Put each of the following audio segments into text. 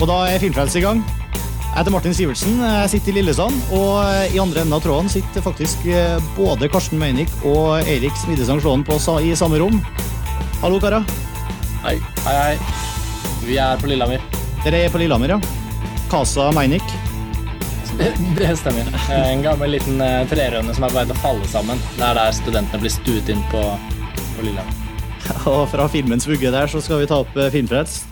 Og da er Filmfrelst i gang. Jeg heter Martin Sivertsen, jeg sitter i Lillesand, og i andre enden av tråden sitter faktisk eh, både Karsten Meinick og Eirik Smidesang Slåen i samme rom. Hallo, karer. Hei. Hei, hei. Vi er på Lillehammer. Dere er på Lillehammer, ja. Casa Meinick. Det stemmer. En gammel liten eh, trerønne som er på vei til å falle sammen. Det er der studentene blir stuet inn på, på Lillehammer. Og fra filmens vugge der så skal vi ta opp eh, Filmfrelst.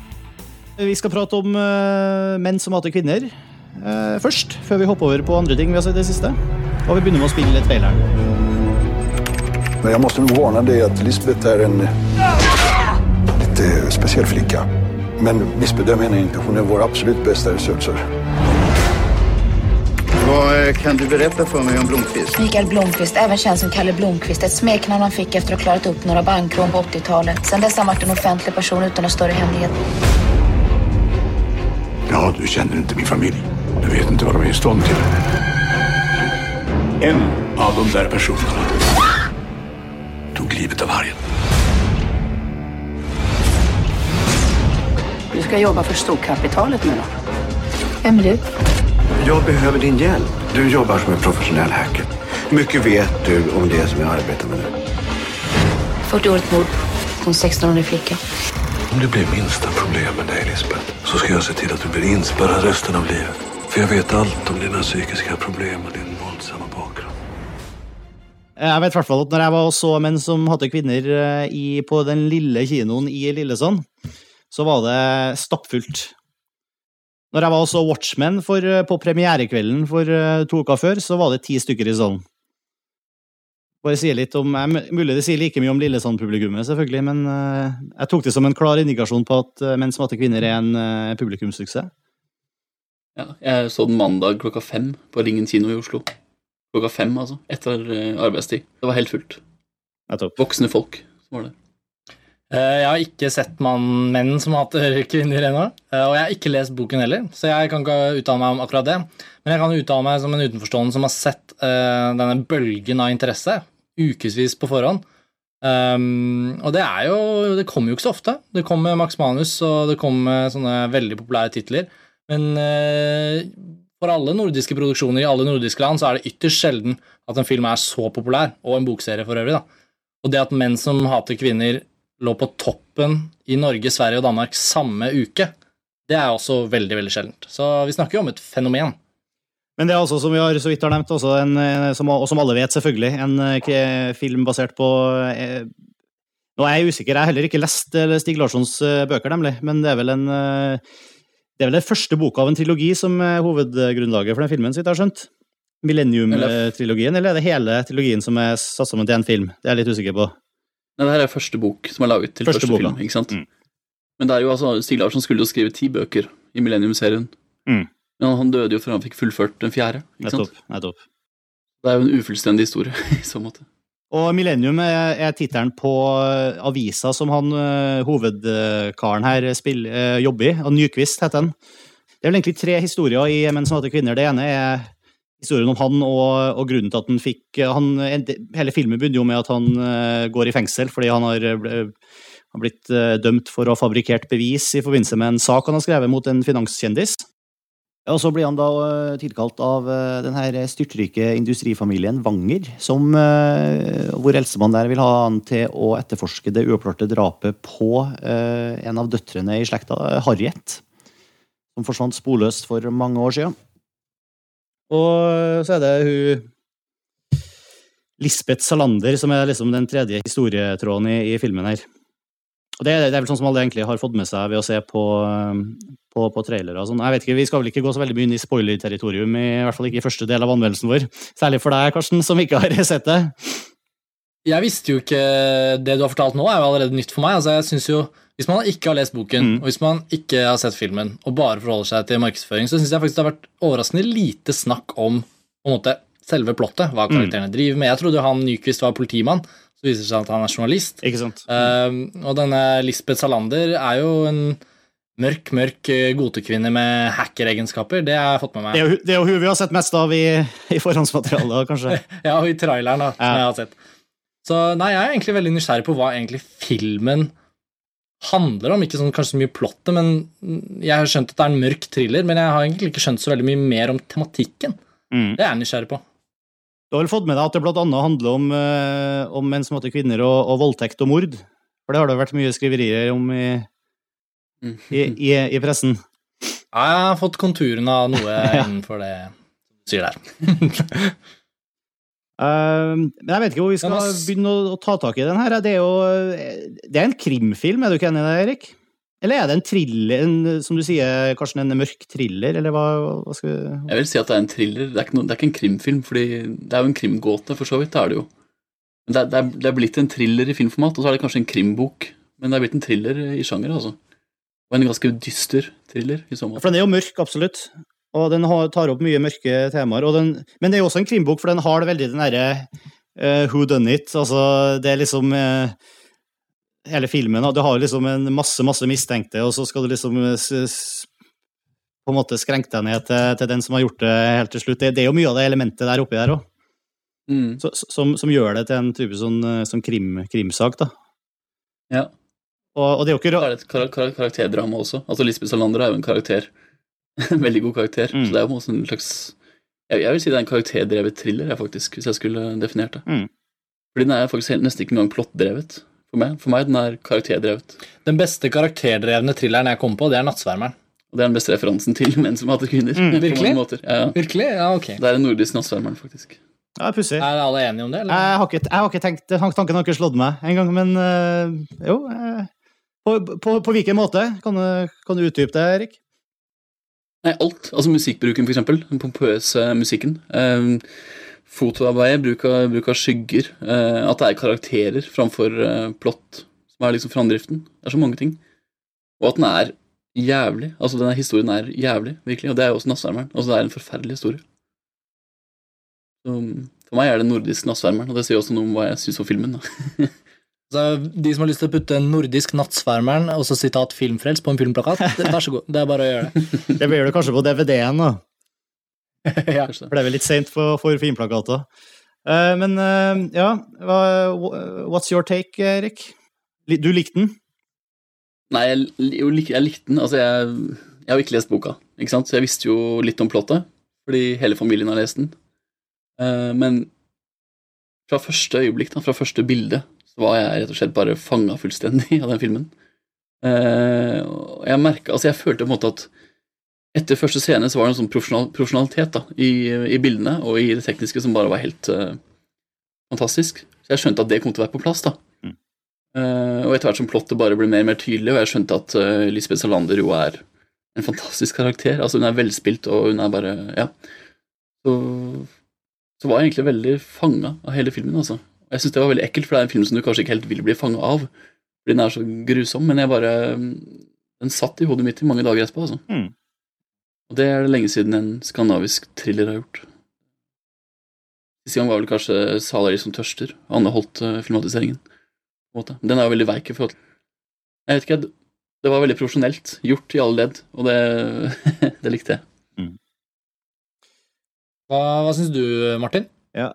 Vi skal prate om uh, menn som hater kvinner uh, først, før vi hopper over på andre ting vi har sett i det siste. Og vi begynner med å spille traileren. Men må varne deg at dig att Lisbeth er en litt spesiell flicka. Men missbedöm henne ikke. Hun er vår absolutt beste ressurser. Vad eh, kan du berätta för mig om Blomqvist? Mikael Blomqvist, även känd som Kalle Blomqvist, ett smeknamn han fick efter att ha klarat upp några bankrån på 80-talet. Sen dess har han varit en offentlig person utan någon större hemlighet. Ja, du känner inte min familj. Du vet inte vad de är i stånd till. En av de där personerna tog livet av vargen. Du ska jobba för storkapitalet nu då? Vem är du? Jag behöver din hjälp. Du jobbar som en professionell hacker. Mycket vet du om det som jag arbetar med nu? 40-årigt mord på en 16-årig flicka. Om det blir minsta problem med dig, Lisbeth, så ska jag se till att du blir inspärrad resten av livet. För jag vet allt om dina psykiska problem och din våldsamma bakgrund. Jeg vet hvert at når jeg var og så menn som hadde kvinner eh, i, på den lille kinoen i Lillesand, så var det stappfullt. Når jeg var og så Watchmen for, eh, på premierekvelden for eh, to uker før, så var det ti stykker i salen. Bare sier litt om, Mulig det sier like mye om Lillesand-publikummet, selvfølgelig, men eh, jeg tok det som en klar indikasjon på at eh, Menn som hater kvinner er en eh, publikumssuksess. Ja, jeg så den mandag klokka fem på Ringen kino i Oslo. Klokka fem, altså. Etter arbeidstid. Det var helt fullt. Nettopp. Voksne folk som var der. Eh, Jeg har ikke sett mann, menn som hater kvinner ennå. Og jeg har ikke lest boken heller, så jeg kan ikke uttale meg om akkurat det. Men jeg kan uttale meg som en utenforstående som har sett uh, denne bølgen av interesse ukevis på forhånd. Um, og det er jo Det kommer jo ikke så ofte. Det kommer Max Manus, og det kommer sånne veldig populære titler. Men uh, for alle nordiske produksjoner i alle nordiske land så er det ytterst sjelden at en film er så populær, og en bokserie for øvrig. da. Og det at Menn som hater kvinner lå på toppen i Norge, Sverige og Danmark samme uke, det er også veldig veldig sjeldent. Så vi snakker jo om et fenomen. Men det er altså, som vi har så vidt har nevnt, også en, eh, som, og som alle vet, selvfølgelig, en eh, film basert på eh, Nå er jeg usikker, jeg har heller ikke lest eh, Stig Larssons bøker, nemlig, men det er vel en det er vel den første boka av en trilogi som er hovedgrunnlaget for den filmen, så vidt jeg har skjønt? Millennium-trilogien, eller er det hele trilogien som er satt sammen til en film? Det er jeg litt usikker på. Nei, det her er første bok som er laget til Første første, film. ikke sant? Mm. Men det er jo altså, Stig Larsson skulle jo skrive ti bøker i Millennium-serien. Mm. Men han døde jo før han fikk fullført den fjerde. ikke sant? Nettopp. nettopp. Det er jo en ufullstendig historie i så måte. Og Millennium er, er tittelen på eh, avisa som han eh, hovedkaren her spiller, eh, jobber i. og Nyquist heter han. Det er vel egentlig tre historier i Menn som hater kvinner. Det ene er historien om han og, og grunnen til at han fikk han, Hele filmen begynner jo med at han går i fengsel fordi han har, har blitt dømt for å ha fabrikkert bevis i forbindelse med en sak han har skrevet mot en finanskjendis. Og så blir han da eh, tilkalt av denne den her styrtrike industrifamilien Wanger, som, eh, hvor eldstemann der vil ha han til å etterforske det uoppklarte drapet på eh, en av døtrene i slekta, eh, Harriet, som forsvant sporløst for mange år siden. Og så er det hun Lisbeth Salander som er liksom den tredje historietråden i, i filmen her. Og det, det er vel sånn som alle egentlig har fått med seg ved å se på, eh, på, på trailere og sånn. Jeg vet ikke, Vi skal vel ikke gå så veldig mye inn i spoiler-territorium, i hvert fall ikke i første del av anmeldelsen vår. Særlig for deg, Karsten, som ikke har sett det. Jeg visste jo ikke Det du har fortalt nå, er jo allerede nytt for meg. Altså, jeg synes jo, Hvis man ikke har lest boken, Mm. og hvis man ikke har sett filmen, og bare forholder seg til markedsføring, så syns jeg faktisk det har vært overraskende lite snakk om på en måte, selve plottet. Hva karakterene driver med. Jeg trodde jo han Nyquist var politimann, så viser det seg at han er journalist. Ikke sant? Um, og denne Lisbeth Salander er jo en mørk, mørk eh, gotekvinne med hackeregenskaper. Det har jeg fått med meg. Det er jo, det er jo hun vi har sett mest av i, i forhåndsmaterialet, kanskje. Ja, og i traileren, da, som Ja. jeg har sett. Så nei, jeg er egentlig veldig nysgjerrig på hva egentlig filmen handler om. Ikke sånn kanskje så mye plottet, men jeg har skjønt at det er en mørk thriller. Men jeg har egentlig ikke skjønt så veldig mye mer om tematikken. Mm. Det er jeg nysgjerrig på. Du har vel fått med deg at det annet handler om, eh, om menn som hater kvinner, og, og voldtekt og mord? For det har det vært mye skriverier om i, i, i, i pressen. Ja, jeg har fått konturene av noe innenfor det du sier der. uh, men jeg vet ikke hvor vi skal begynne å, å ta tak i den her. Det er jo Det er en krimfilm, er du ikke enig i det, Erik? Eller er det en thriller, en, som du sier, Karsten, en mørk thriller, eller hva, hva skal vi Jeg vil si at det er en thriller. Det er ikke, noe, det er ikke en krimfilm, fordi det er jo en krimgåte, for så vidt. Det er det jo. Men det er, det, er, det er blitt en thriller i filmformat, og så er det kanskje en krimbok. Men det er blitt en thriller i sjanger, altså. Og en ganske dyster thriller i så måte. For den er jo mørk, absolutt. Og den har, tar opp mye mørke temaer. Den, men det er jo også en krimbok, for den har det veldig den derre uh, who done it. Altså, det er liksom eh, Hele filmen Du har liksom en masse, masse mistenkte, og så skal du liksom eh, på en måte skrenke deg ned til, til den som har gjort det helt til slutt. Det, det er jo mye av det elementet der oppi der òg, Mm. som, som gjør det til en type sånn, eh, sånn krim, krimsak, da. Ja. Og, og det er jo ikke det er et kar kar karakterdrama også. Altså Lisbeth Salander er jo en karakter. En veldig god karakter. Mm. Så det er jo en slags jeg, jeg vil si det er en karakterdrevet thriller, jeg, faktisk, hvis jeg skulle definert det. Mm. Fordi den er faktisk helt, nesten ikke engang plottdrevet. For meg, for meg den er karakterdrevet. Den beste karakterdrevne thrilleren jeg kom på, det er 'Nattsvermeren'. Og det er den beste referansen til menn som hater kvinner. Mm, på virkelig? Ja, ja. Virkelig? Ja, ok. Det er den nordiske nattsvermeren, faktisk. Ja, pussig. Er alle enige om det, eller? Jeg har ikke, jeg har ikke tenkt, Tanken har ikke slått meg engang, men øh, jo øh, på, på, på hvilken måte? Kan du, kan du utdype det, Erik? Nei, alt. Altså musikkbruken, for eksempel. Den pompøse musikken. Um, fotoarbeidet, bruk av, bruk av skygger. eh, at det er karakterer framfor eh, plott, som er liksom framdriften. Det er så mange ting. Og at den er jævlig. Altså, denne historien er jævlig, virkelig. Og det er jo også Nattsvermeren. Altså, det er en forferdelig historie. Så, for meg er det nordisk Nattsvermeren, og det sier også noe om hva jeg syns om filmen. da. Så de som har lyst til å putte nordisk Nattsvermeren og så sitat 'Filmfrelst' på en filmplakat, vær så god. Det er bare å gjøre det. Det gjøre det kanskje på DVD-en, da. ja. Ble. Vel litt seint for, for filmplakater. Uh, men uh, ja, what's your take, Erik? Du likte den? Nei, jeg, jeg, jeg likte den. Altså, jeg, jeg har ikke lest boka, ikke sant? så jeg visste jo litt om plottet, fordi hele familien har lest den. Uh, men fra første øyeblikk, da, fra første bilde, så var jeg rett og slett bare fanga fullstendig av den filmen. Eh, jeg merket, altså jeg følte på en måte at etter første scene så var det en sånn profesjonal, profesjonalitet da, i, i bildene og i det tekniske som bare var helt uh, fantastisk. Så jeg skjønte at det kom til å være på plass. da. Mm. Uh, og etter hvert som plottet bare ble mer og mer tydelig, og jeg skjønte at uh, Lisbeth Salander jo er en fantastisk karakter. Altså Hun er velspilt, og hun er bare Ja. Så, så var jeg egentlig veldig fanga av hele filmen. altså. Og Jeg syns det var veldig ekkelt, for det er en film som du kanskje ikke helt vil bli fanga av. Fordi den er så grusom. Men jeg bare Den satt i hodet mitt i mange dager etterpå. altså. Mm. Og det er det lenge siden en skandinavisk thriller har gjort. Siste gang var vel kanskje 'Salari som tørster', Anne Holt-filmatiseringen. på en måte. Den er jo veldig veik i forhold til Jeg vet ikke, det var veldig profesjonelt gjort i alle ledd, og det, det likte jeg. Hva, hva syns du, Martin? Ja,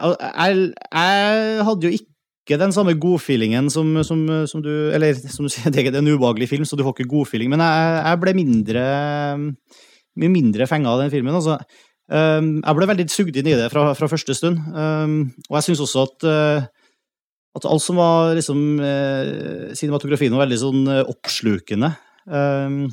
Jeg, jeg hadde jo ikke den samme godfeelingen som, som, som du Eller som du sier, det er en ubehagelig film, så du får ikke godfeeling. Men jeg, jeg ble mindre mye mindre fenga av den filmen. altså. Um, jeg ble veldig sugd inn i det fra, fra første stund. Um, og jeg syns også at, uh, at alt som var liksom uh, Cinematografien var veldig sånn uh, oppslukende. Um,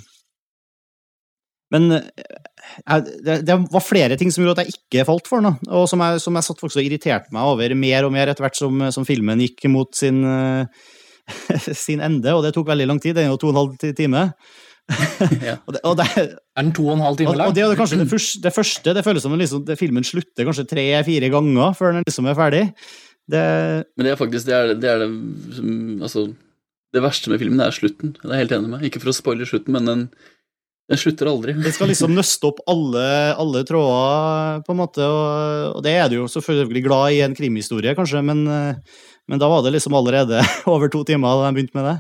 men uh, det, det var flere ting som gjorde at jeg ikke falt for den, og som jeg, som jeg satt faktisk og irriterte meg over mer og mer etter hvert som, som filmen gikk mot sin, uh, sin ende, og det tok veldig lang tid. Det er jo to og en halv time. Ja. Og det, og det, Er den to og en halv time lang? og det er jo kanskje det første, det første det føles som liksom, det, filmen slutter kanskje tre-fire ganger før den liksom er ferdig. Det, Men det er faktisk det, er, det, er det som Altså, det verste med filmen er slutten. Det er jeg helt enig med. Ikke for å spoile slutten, men den, den slutter aldri. det skal liksom nøste opp alle, alle tråder, på en måte, og, og det er du jo selvfølgelig glad i en krimhistorie, kanskje, men, eh, men da var det liksom allerede over to timer da de begynte med det.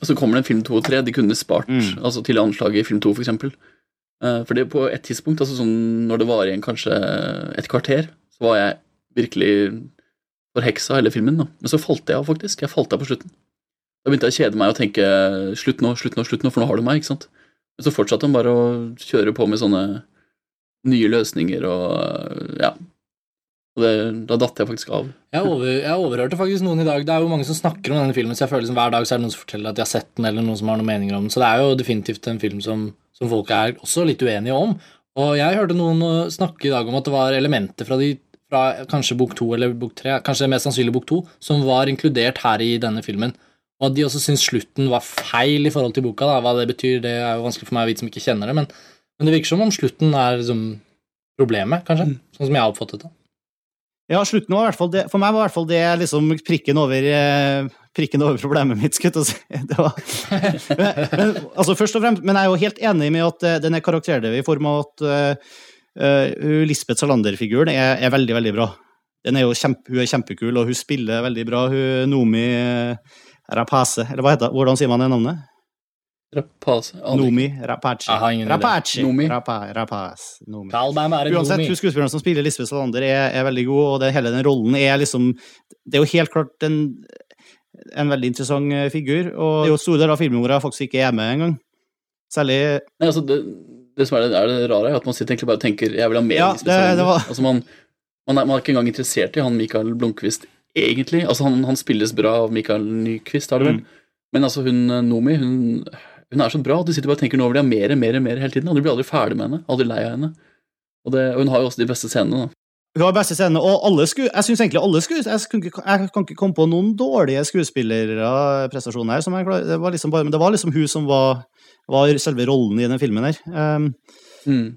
Og så kommer det en film to og tre. De kunne spart Mm. altså til anslaget i film to, for eksempel. Eh, For det på et tidspunkt, altså sånn når det var igjen kanskje et kvarter, så var jeg virkelig forheksa hele filmen. da. Men så falt jeg av, faktisk. Jeg falt av på slutten. Da begynte jeg å kjede meg og tenke slutt nå, slutt nå, slutt nå, for nå har du meg, ikke sant. Men så fortsatte han bare å kjøre på med sånne nye løsninger og ja. Og det, da datt jeg faktisk av. Jeg, over, jeg, overhørte faktisk noen i dag. Det er jo mange som snakker om denne filmen, så jeg føler liksom hver dag så er det noen som forteller at de har sett den, eller noen som har noen meninger om den. Så det er jo definitivt en film som, som folk er også litt uenige om. Og jeg hørte noen snakke i dag om at det var elementer fra, de, fra kanskje bok to eller bok tre, kanskje mest sannsynlig bok to, som var inkludert her i denne filmen. Og at de også syns slutten var feil i forhold til boka. Da. Hva det betyr, det er jo vanskelig for meg å vite som ikke kjenner det, men, men det virker som om slutten er liksom problemet, kanskje. Mm. Sånn som jeg har oppfattet det. Ja, slutten var i hvert fall det, For meg var i hvert fall det liksom prikken over, eh, prikken over problemet mitt. skulle jeg si. Var, men, men, altså først og fremst, men jeg er jo helt enig med at uh, den er karakterdrevet i form av at uh, uh, Lisbeth Salander-figuren er, er, veldig, veldig bra. Er kjempe, hun er kjempekul, og hun spiller veldig bra. Hun Nomi Rapace, eller hva heter det? Hvordan sier man det navnet? Rapace. Nomi Rapace. Rapace. Nomi. Rapa, Rapace. Nomi. Uansett, hun skuespilleren som spiller Lisbeth Salander, er, er, veldig god, og det, hele den rollen er liksom Det er jo helt klart en, en veldig interessant eh, figur, og det er jo store deler av filmen hvor jeg faktisk ikke er med engang. Særlig Nei, altså, det, det som er det, er det rare, er at man sitter egentlig bare og tenker 'jeg vil ha mer ja, Lisbeth Salander'. Var... Altså, man, man, er, man, er, ikke engang interessert i han Michael Blomkvist, egentlig. Altså, han, han spilles bra av Michael Nyquist, har det vel. Mm. Men altså, hun Nomi, hun hun er så bra du sitter bare og tenker vil jeg mer og mer, mer hele tiden. Og du blir aldri ferdig med henne. Aldri lei av henne. Og, det, og hun har jo også de beste scenene. da. Hun har beste scenene, og sku, jeg syns egentlig alle skuespillere jeg, jeg, kan ikke komme på noen dårlige skuespillerprestasjoner her. Som jeg, det, var liksom bare, men det var liksom hun som var, var selve rollen i den filmen her. Um, mm.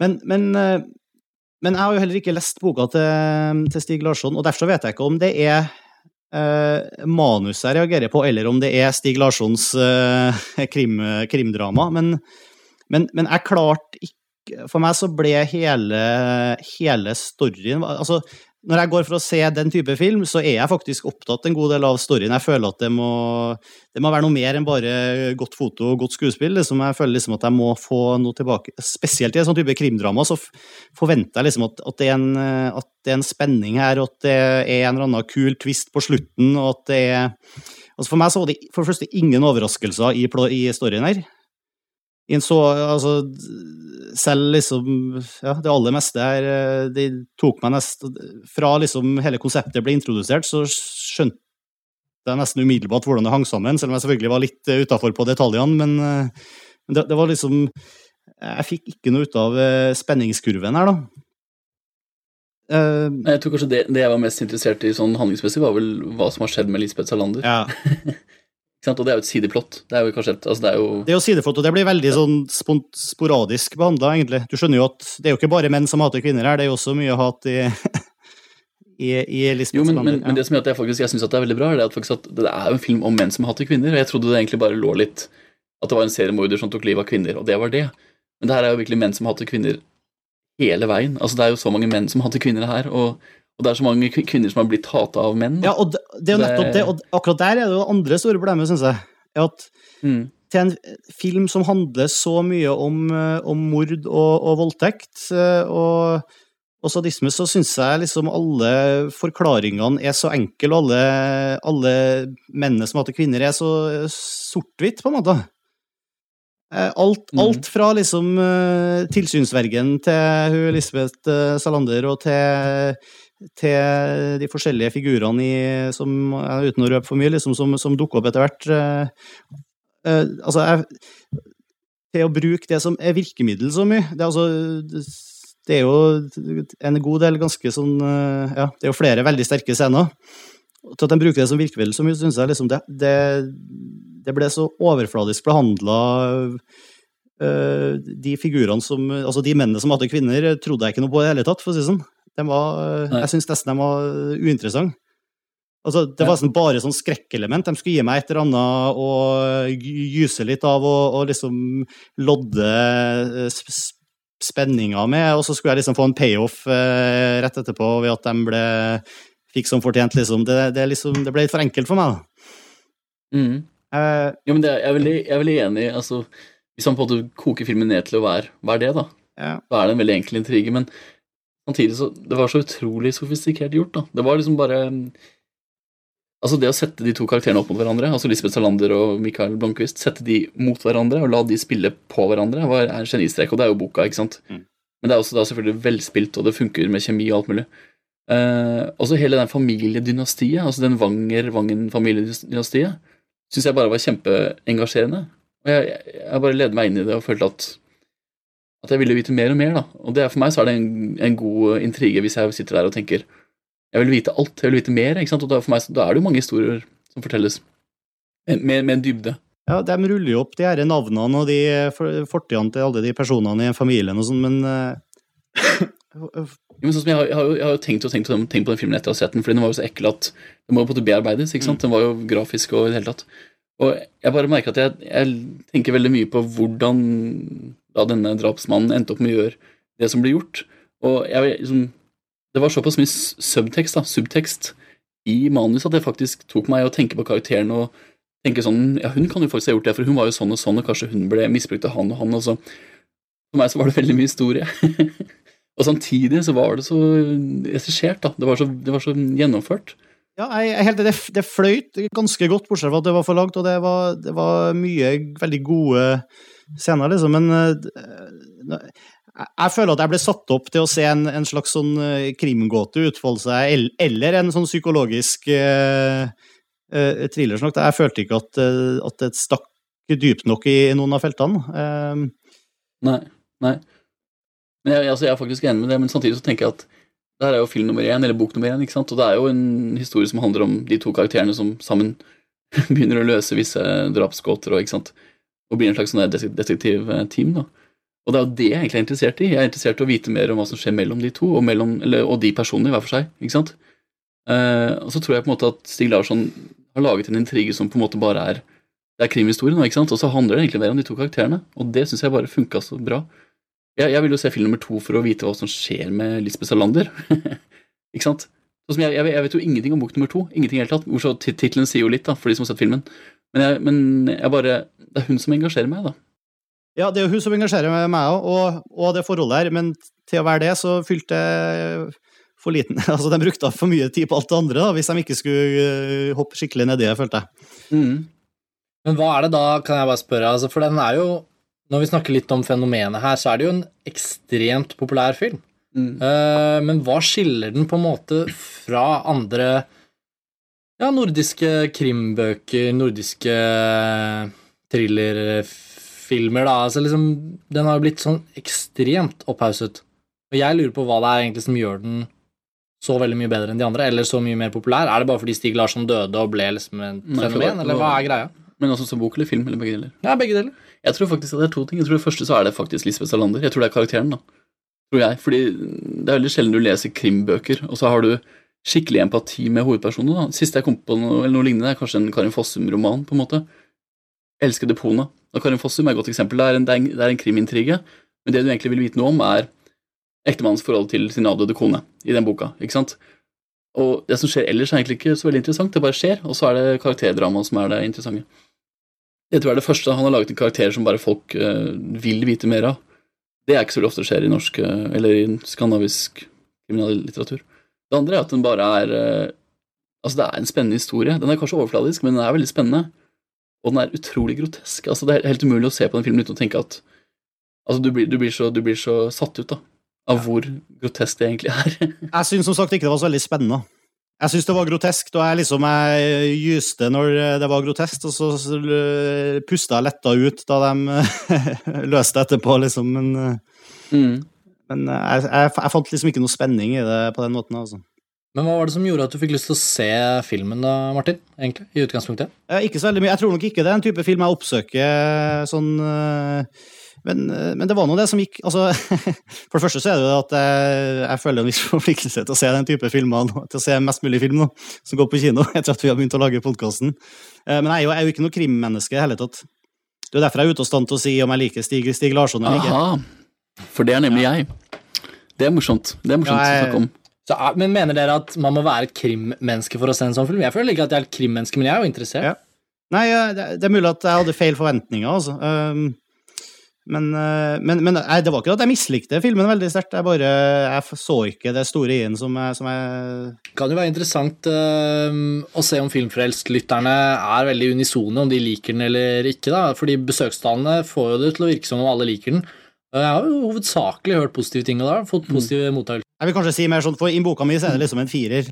men, men, uh, men, jeg har jo heller ikke lest boka til, til Stig Larsson, og derfor vet jeg ikke om det er eh, manuset jeg reagerer på, eller om det er Stig Larssons eh, krim, krimdrama. Men, men, men, jeg klarte ikke For meg så ble hele, hele storyen altså, når jeg går for å se den type film, så er jeg faktisk opptatt en god del av storyen. Jeg føler at det må, det må være noe mer enn bare godt foto og godt skuespill. Liksom. Jeg føler liksom at jeg må få noe tilbake. Spesielt i en sånn type krimdrama så forventer jeg liksom at, at, det en, at, det er en, spenning her, og at det er en eller annen kul twist på slutten. og at det er... Altså for meg så var det for det første ingen overraskelser i, i storyen her. Så, altså, selv liksom Ja, det aller meste her eh, De tok meg nesten Fra liksom hele konseptet ble introdusert, så skjønte jeg nesten umiddelbart hvordan det hang sammen, selv om jeg selvfølgelig var litt uh, utafor på detaljene. Men men det, det, var liksom Jeg fikk ikke noe ut av spenningskurven her, da. Uh, jeg tror kanskje det, det, jeg var mest interessert i sånn handlingsmessig, var vel hva som har skjedd med Lisbeth Salander. Ja. Og det er jo et sideplott. Det er jo kanskje et, altså det er jo Det er jo sideplott, og det blir veldig sånn sporadisk behandla, egentlig. Du skjønner jo at det er jo ikke bare menn som hater kvinner her, det er jo også mye hat i i, i Lisbeth jo, men, men, ja. men, det som gjør at jeg faktisk jeg syns det er veldig bra, er at, at det er jo en film om menn som hater kvinner. og Jeg trodde det egentlig bare lå litt At det var en seriemorder som tok livet av kvinner, og det var det. Men det her er jo virkelig menn som hater kvinner hele veien. Altså Det er jo så mange menn som hater kvinner her. og og det er så mange kvinner som har blitt hata av menn. Da. Ja, og det, det er jo nettopp det, og akkurat der er det jo andre store problemet, syns jeg. at mm. til en film som handler så mye om, eh, om mord og, og, voldtekt eh, og, og sadisme, så syns jeg liksom alle forklaringene er så enkle, og alle, alle mennene som hater kvinner, er så sort-hvitt, på en måte. Eh, alt, mm. alt, fra liksom tilsynsvergen til hun Elisabeth Salander og til til de forskjellige figurene i, som, uten å røpe for mye, liksom, som, som dukker opp etter hvert. Uh, uh, altså, jeg, til å bruke det som er virkemiddel så mye. Det er, altså, det er jo en god del ganske sånn uh, Ja, det er jo flere veldig sterke scener. Til at de bruker det som virkemiddel så mye, syns jeg liksom det, det, det, ble så overfladisk behandla de figurene som Altså, de mennene som hadde kvinner, trodde jeg ikke noe på i det hele tatt, for å si sånn. Var, eh, jeg syns nesten de var uinteressante. Altså, det var sånn bare sånn skrekkelement. De skulle gi meg et eller annet å gyse litt av og, og liksom lodde eh, spenninga med, og så skulle jeg liksom få en payoff eh, rett etterpå ved at de ble fikk som fortjent, liksom. Det, det, liksom. det, ble litt for enkelt for meg, da. Mm. Eh, ja, men det, jeg, er veldig, jeg er veldig enig. Altså, hvis man på en måte koker filmen ned til å være Hva er det, da? Ja. Da er det en veldig enkel intrige. Men Samtidig så Det var så utrolig sofistikert gjort, da. Det var liksom bare Altså Det å sette de to karakterene opp mot hverandre, altså Lisbeth Salander og Michael Blomkvist, sette de mot hverandre og la de spille på hverandre, var, er genistrek. Og det er jo boka, ikke sant? Mm. Men det er også da selvfølgelig velspilt, og det funker med kjemi og alt mulig. Eh, også hele den familiedynastiet, altså den Vangen-familiedynastiet, syns jeg bare var kjempeengasjerende. Og jeg, jeg bare leder meg inn i det og følte at, at jeg ville vite mer og mer. da. Og det er, For meg så er det en, en god intrige hvis jeg sitter der og tenker jeg vil vite alt, jeg vil vite mer. ikke sant? Og da, for meg, så- da er det jo mange historier som fortelles med, med en dybde. Ja, De ruller jo opp de her navnene og de for- fortidene til alle de personene i familien og sånn, men eh, Ja, men sånn som jeg, har, jeg, har jo, jeg har jo tenkt og tenkt, og tenkt på den filmen etter å ha sett den, fordi den var jo så ekkel at den må jo på en måte bearbeides. ikke sant? Den var jo grafisk og i det hele tatt. Og jeg bare merker at jeg, jeg tenker veldig mye på hvordan da denne drapsmannen endte opp med å gjøre det som ble gjort. Og jeg, liksom, det var såpass mye subtekst, da, subtekst i manus at det faktisk tok meg å tenke på karakteren og tenke sånn Ja, hun kan jo faktisk ha gjort det, for hun var jo sånn og sånn, og kanskje hun ble misbrukt av han og han. og så For meg så var det veldig mye historie. og samtidig så var det så regissert, da. Det var så, det var så gjennomført. Ja, jeg helt, det, det fløyt ganske godt, bortsett fra at det var for langt, og det var, det var mye veldig gode scener, liksom, men eh, jeg, jeg føler at jeg ble satt opp til å se en, en slags sånn eh, krimgåte utfolde seg, eller en sånn psykologisk uh, thriller. Sånn jeg følte ikke at, eh, at det stakk dypt nok i noen av feltene. Uh, Nei. nei. Men jeg, altså, jeg er faktisk enig med det, men samtidig så tenker jeg at det her er jo film nummer én, eller bok nummer én, ikke sant? og det er jo en historie som handler om de to karakterene som sammen begynner å løse visse drapsgåter og, ikke sant? og blir en slags sånn detektivteam. da. Og det er jo det jeg egentlig er interessert i. Jeg er interessert i å vite mer om hva som skjer mellom de to, og, mellom, eller, og de personene hver for seg. ikke sant? Eh, og så tror jeg på en måte at Stig Larsson har laget en intrige som på en måte bare er det er krimhistorie nå, ikke sant? og så handler det egentlig mer om de to karakterene. Og det syns jeg bare funka så bra. Jeg, jeg vil jo se film nummer to for å vite hva som skjer med Lisbeth Salander. ikke sant? Sånn som jeg, jeg, jeg vet jo ingenting om bok nummer to. Ingenting i hele tatt. Bortsett fra Tittelen sier jo litt, da, for de som har sett filmen. Men jeg, men jeg bare Det er hun som engasjerer meg, da. Ja, det er jo hun som engasjerer meg òg, og, og det forholdet her, men til å være det, så fylte jeg for liten Altså, de brukte for mye tid på alt det andre, da, hvis de ikke skulle øh, hoppe skikkelig nedi det, følte jeg. Mm. Men hva er det da, kan jeg bare spørre, altså, for den er jo Når vi snakker litt om fenomenet her, så er det jo en ekstremt populær film. Mm. Uh, men hva skiller den på en måte fra andre ja, nordiske krimbøker, nordiske thrillerfilmer, da? Altså liksom, den har jo blitt sånn ekstremt opphauset. Og jeg lurer på hva det er egentlig som gjør den så veldig mye bedre enn de andre, eller så mye mer populær. Er det bare fordi Stig Larsson døde og ble liksom var- fenomen, eller hva er greia? Men også som bok eller film, eller begge deler. Ja, begge deler. Jeg tror faktisk at det er to ting. Jeg tror Det første så er det faktisk Lisbeth Salander. Jeg tror det er karakteren, da. Tror jeg. Fordi det er veldig sjelden du leser krimbøker, og så har du skikkelig empati med hovedpersonen. da. Siste jeg kom på noe, noe lignende, er kanskje en Karin Fossum-roman, på en måte. Elsker Depona. Og Karin Fossum er et godt eksempel. Det er en, det er en, det er en krimintrige, men det du egentlig vil vite noe om, er ektemannens forhold til sin avdøde kone i den boka. ikke sant? Og det som skjer ellers, er egentlig ikke så veldig interessant. Det bare skjer, og så er det karakterdramaet som er det interessante. Det tror det er det første. Han har laget en karakter som bare folk uh, vil vite mer av. Det er ikke så veldig ofte skjer i norsk eh, eller i skandinavisk kriminallitteratur. Det andre er at den bare er uh, Altså, det er en spennende historie. Den er kanskje overfladisk, men den er veldig spennende. Og den er utrolig grotesk. Altså, det er helt umulig å se på den filmen uten å tenke at Altså, du blir, du blir, så, du blir så satt ut, da. Av hvor grotesk det egentlig er. Jeg syns som sagt ikke det var så veldig spennende. Jeg syns det var groteskt, og jeg liksom jeg gyste når det var groteskt, og så så pusta jeg letta ut da de løste etterpå, liksom. Men, Mm. men jeg, jeg, jeg fant liksom ikke noe spenning i det på den måten. altså. Men hva var det som gjorde at du fikk lyst til å se filmen, da, Martin? egentlig, i utgangspunktet? Eh, Ikke så veldig mye. Jeg tror nok ikke det er en type film jeg oppsøker sånn eh, men, eh, men det var nå det som gikk altså, For det første så er det jo at jeg, jeg føler en viss forpliktelse til å se den type filmer, nå, til å se mest mulig film nå, som går på kino, etter at vi har begynt å lage podkasten. Men jeg er, jo, jeg er jo ikke noe krimmenneske i det hele tatt. Det er derfor jeg er ute og stand til å si om jeg liker Stig, Stig Larsson eller ikke. Aha. For det er nemlig jeg. Det er morsomt. Det er morsomt Ja, jeg- å snakke om. Så, men Mener dere at man må være et krimmenneske for å se en sånn film? Jeg føler ikke at jeg er et krimmenneske, men jeg er jo interessert. Ja. Nei, eh, det, det er mulig at jeg hadde feil forventninger, altså. Um, Men, eh, men, men jeg, det var ikke at jeg mislikte filmen veldig sterkt. Jeg bare jeg så ikke det store i den som, jeg- som jeg kan jo være interessant eh, å se om filmfrelst-lytterne er veldig unisone, om de liker den eller ikke. da, fordi besøkstallene får jo det til å virke som om alle liker den. Jeg har jo hovedsakelig hørt positive ting, og da, fått positive mottakelser. Jeg vil kanskje si mer sånn, for i boka mi så er det liksom en firer.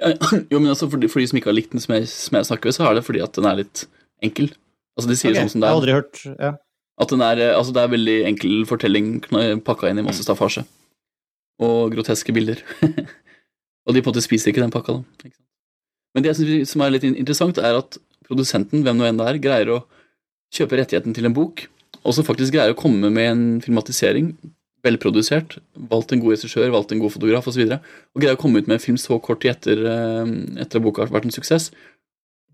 Ja, jo, men altså, for, de, for de som ikke har likt den, som jeg, som jeg snakker med, så er det fordi at den er litt enkel. Altså, de sier okay, sånn som jeg har er. aldri hørt ja. At den er, eh, altså det er veldig enkel fortelling pakka inn i masse staffasje. Og groteske bilder. og de på en måte spiser ikke den pakka, da. Men det jeg synes som er litt interessant, er at produsenten, hvem nå enn det er, greier å kjøpe rettigheten til en bok, og som faktisk greier å komme med en filmatisering, velprodusert, valgt en god regissør, valgt en god fotograf osv., og, så videre, og greier å komme ut med en film så kort tid etter, eh, etter at boka har vært en suksess.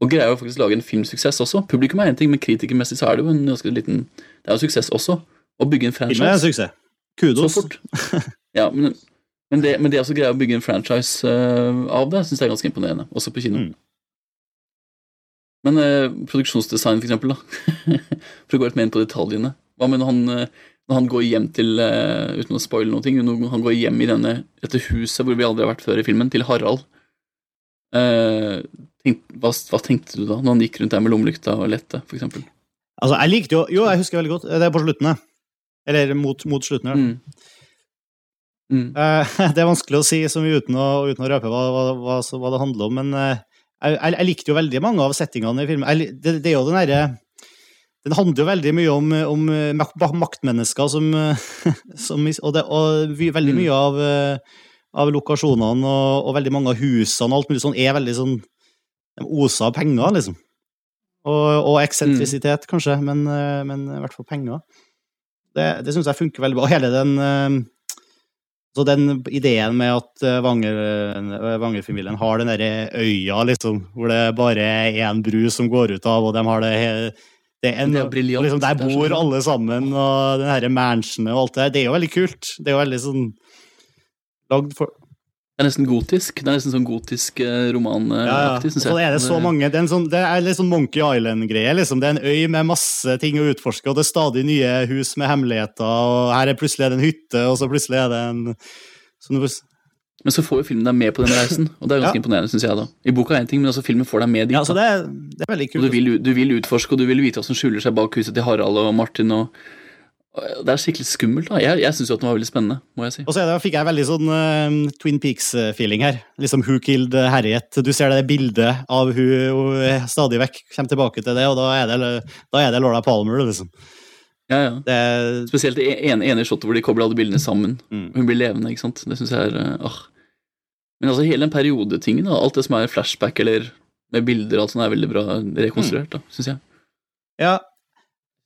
Og greier å faktisk lage en filmsuksess også. Publikum er én ting, men kritikermessig så er det jo en ganske liten Det er jo suksess også. Å bygge en Filmen er en suksess. Kudos. så fort. Ja, men, men, det, men det å greie å bygge en franchise uh, av det, syns jeg er ganske imponerende. Også på kino. Mm. Men uh, produksjonsdesign, for eksempel, da. for å gå litt mer inn på detaljene. Hva med når han, eh, når han går hjem til uh, Uten å spoile noe, når han går hjem i denne, dette huset hvor vi aldri har vært før i filmen, til Harald. Eh, tenk, hva, hva tenkte du da, når han gikk rundt der med lommelykta og lette, eksempel? Altså, jeg likte jo Jo, jeg husker veldig godt. Det er på sluttene. Eller mot, mot slutten. Ja. Mm. Mm. Eh, Det er vanskelig å si mye uten å, uten å røpe hva, hva, hva, det handler om, men eh, jeg, jeg, likte jo veldig mange av settingene i filmen. Jeg, det, det er jo den derre Den handler jo veldig mye om, om eh, maktmennesker som, eh, som Og, det, og veldig Mm. mye av, eh, av lokasjonene og, og veldig mange av husene og alt mulig sånn er veldig sånn De oser av penger, liksom. Og, og eksentrisitet, kanskje, men, eh, men i hvert fall penger. Det, det syns jeg funker veldig bra. Og hele den eh, så den ideen med at eh, Vanger, Vanger-familien har den derre øya, liksom, hvor det bare er én bru som går ut av, og de har det det er en, Det er liksom, Der er bor alle sammen, og den herre mansionet og alt det der. Det er jo veldig kult. Det er jo veldig sånn lagd for Det er nesten gotisk. Det er nesten sånn gotisk eh, ja, ja. romanaktig, syns så Ja, er det så mange Det er, sånn, det er litt sånn Monkey Island-greie. liksom. Det er en øy med masse ting å utforske, og det er stadig nye hus med hemmeligheter, og her er plutselig er en hytte, og så plutselig er det en sånn Men så får jo filmen deg med på den reisen, og det er ganske Ja. imponerende, Synes jeg. da. I boka er én ting, men altså filmen får deg med dit. Ja, så det, er- det er veldig og du vil, du vil utforske, og du vil vite hva som skjuler seg bak huset til Harald og Martin. og Det er skikkelig skummelt. da. Jeg, jeg syns den var veldig spennende, må jeg si. Og så det, fikk jeg veldig sånn uh, Twin Peaks-feeling her. Liksom Who Killed Harriet. Du ser det bildet av hun, hun stadig vekk kommer tilbake til det, og da er det, da er det Laura Palmer, liksom. Ja, ja. Det Spesielt det ene, ene shotet hvor de kobler alle bildene sammen. Mm. Hun blir levende, ikke sant. Det syns jeg er uh. Men altså hele den periodetingen, da, alt det som er flashback eller med bilder, og alt sånt, er veldig bra rekonstruert, da, syns jeg. ja,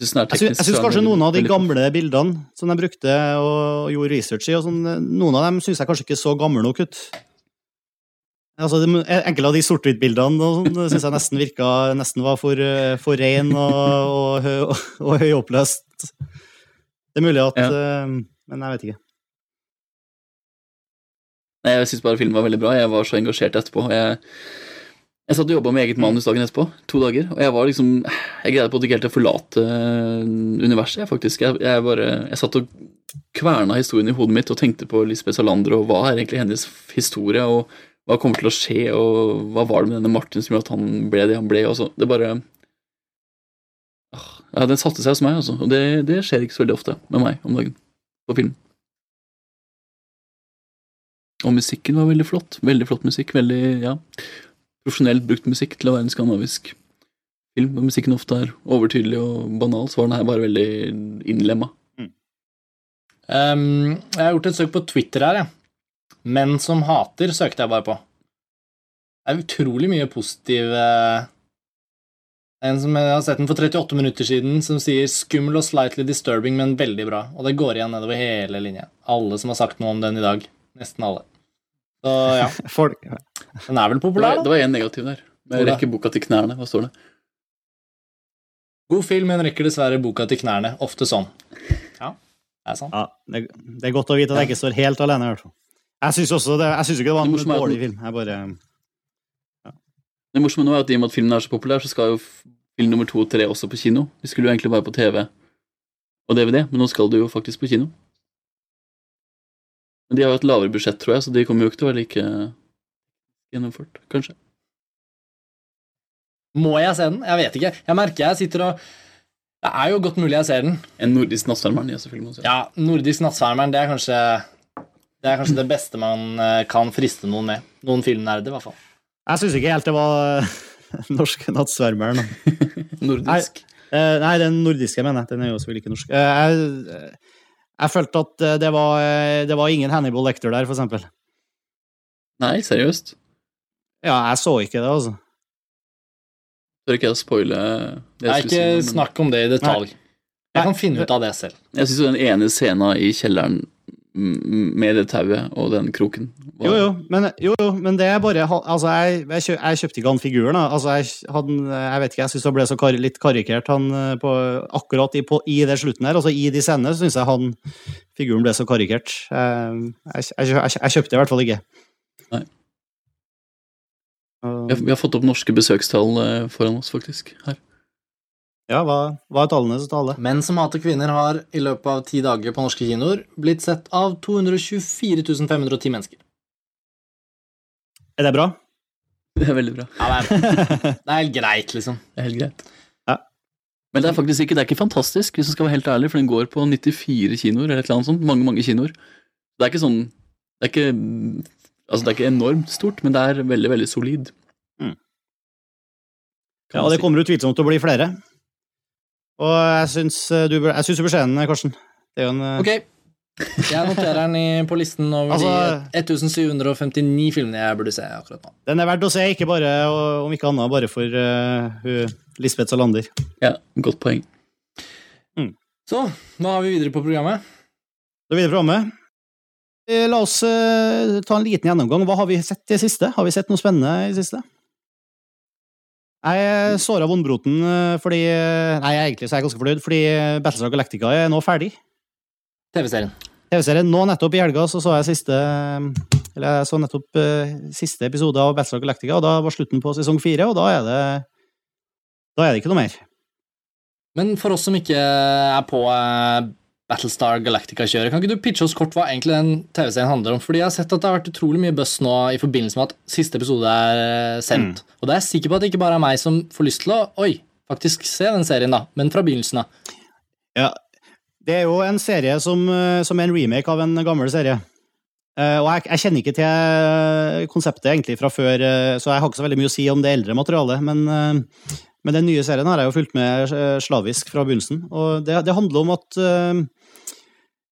teknisk jeg syns kanskje noen av de gamle bildene som de brukte og gjorde research i, og sånn, noen av dem syns jeg kanskje ikke så gamle nok ut. Altså, Enkelte av de sort-hvitt-bildene sånn, syns jeg nesten virka nesten var for, eh, for ren og, og, og, og høyoppløst. Det er mulig at Ja. eh, Men jeg vet ikke. Nei, jeg syns bare filmen var veldig bra. Jeg var så engasjert etterpå. Jeg, jeg satt og jobba med eget manus dagen etterpå, to dager, og jeg var liksom Jeg greide på en måte ikke helt å forlate øh, universet, jeg, faktisk. Jeg, jeg bare Jeg satt og kverna historien i hodet mitt og tenkte på Lisbeth Salander og hva er egentlig hennes historie, og hva kommer til å skje, og hva var det med denne Martin som gjorde at han ble det han ble, og så Det bare Ja, den satte seg hos meg, altså. Og det, det skjer ikke så veldig ofte med meg om dagen på film. Og musikken var veldig flott. Veldig flott musikk. Veldig, ja, profesjonelt brukt musikk til å være en skandinavisk film. Og musikken ofte er overtydelig og banal, så var den her bare veldig innlemma. Um, jeg har gjort et søk på Twitter her, jeg. Menn som hater søkte jeg bare på. Det er utrolig mye positiv En som jeg har sett den for 38 minutter siden, som sier 'skummel og slightly disturbing, men veldig bra'. Og det går igjen nedover hele linja. Alle som har sagt noe om den i dag. Nesten alle. Så ja, Folk, den er vel populær, da. det var en negativ der. Jeg rekker boka til knærne. Hva står det? God film, men rekker dessverre boka til knærne. Ofte sånn. Ja, det er sant. ja, det, det er godt å vite at jeg ikke står helt alene, i hvert fall. Jeg syns også det, jeg synes ikke det var en dårlig film. Jeg bare Det morsomme nå er at i og med at filmen er så populær, så skal jo film nummer to og tre også på kino. De skulle jo egentlig bare på TV og DVD, men nå skal du jo faktisk på kino. Men de har jo et lavere budsjett, tror jeg, så de kommer jo ikke til å være like gjennomført, kanskje. Må jeg se den? Jeg vet ikke. Jeg merker jeg sitter og Det er jo godt mulig jeg ser den. En nordisk nattsvermeren, ja, selvfølgelig. Må. Ja, Nordisk nattsvermeren, det er kanskje det er kanskje det beste man eh, kan friste noen med. Noen filmnerder, i hvert fall. Jeg syns ikke helt det var norske nattsvermeren. Nordisk. Nei, nei, den nordiske, mener jeg. Den er jo selvfølgelig ikke norsk. Eh, jeg, jeg følte at eh, det var, eh, det var ingen Hannibal Lecter der, for eksempel. Nei, seriøst. Ja, jeg så ikke det, altså. Tør ikke jeg å spoile det er jeg skulle ikke si. nå, men snakk om det i detalj. Jeg kan finne ut av det selv. Jeg syns den ene scenen i kjelleren med det tauet og den kroken var- Jo, jo, men, jo, jo, men det er bare Altså, jeg, jeg, kjø, jeg kjøpte ikke han figuren, da. Altså, jeg, hadde, jeg vet ikke, jeg syns han ble så kar, litt karikert, han eh, på Akkurat i, på, i det slutten her, altså i de scenene, syns jeg han figuren ble så karikert. Eh, Jeg, jeg, jeg, jeg kjøpte i hvert fall ikke. Nei. Vi har, vi har fått opp norske besøkstall eh, foran oss, faktisk. Her. Ja, hva, hva er tallenes tale? Menn som hater kvinner har i løpet av ti dager på norske kinoer blitt sett av 224 510 mennesker. Er det bra? Det er veldig bra. Ja, det er, det er helt greit, liksom. Det er helt greit. Ja. Men det er faktisk ikke, det er ikke fantastisk, hvis man skal være helt ærlig, for den går på 94 kinoer, eller et eller annet sånt. Mange, mange kinoer. Det er ikke sånn Det er ikke Altså, det er ikke enormt stort, men det er veldig, veldig solid. Mm. Ja, det kommer utvilsomt til å bli flere. Og jeg syns eh, du, bør- jeg syns du bør se den, Karsten. Det er jo en eh, Ok, jeg noterer den på listen over Altså- de 1759 filmene jeg burde se akkurat nå. Den er verdt å se, ikke bare, om ikke annet, bare for uh, Lisbeth Salander. Ja, godt poeng. Så, nå er vi videre på programmet? Da er vi videre på Eh, La oss eh, ta en liten gjennomgang. Hva har vi sett i det siste? Har vi sett noe spennende i det siste? Jeg såra vondbroten eh, fordi Nei, egentlig så er jeg ganske fornøyd, fordi Battlestar Galactica er nå ferdig. TV-serien. TV-serien. Nå nettopp i helga så, så jeg siste Eller jeg så nettopp eh, siste episode av Battlestar Galactica, og da var slutten på sesong fire, og da er det Da er det ikke noe mer. Men for oss som ikke er på eh, Battlestar Galactica-kjøret, kan ikke du pitche oss kort hva egentlig den TV-serien handler om? Fordi jeg har sett at det har vært utrolig mye buzz nå i forbindelse med at siste episode er sendt. sendt. Og da er jeg sikker på at det ikke bare er meg som får lyst til å Oi, faktisk se den serien, da. Men fra begynnelsen av. Ja, det er jo en serie som, eh, som er en remake av en gammel serie. Uh, og jeg, jeg kjenner ikke til konseptet egentlig fra før, uh, så jeg har ikke så veldig mye å si om det eldre materialet. Men, uh, men den nye serien har jeg jo fulgt med eh, slavisk fra begynnelsen. Og det, det handler om at eh, eh,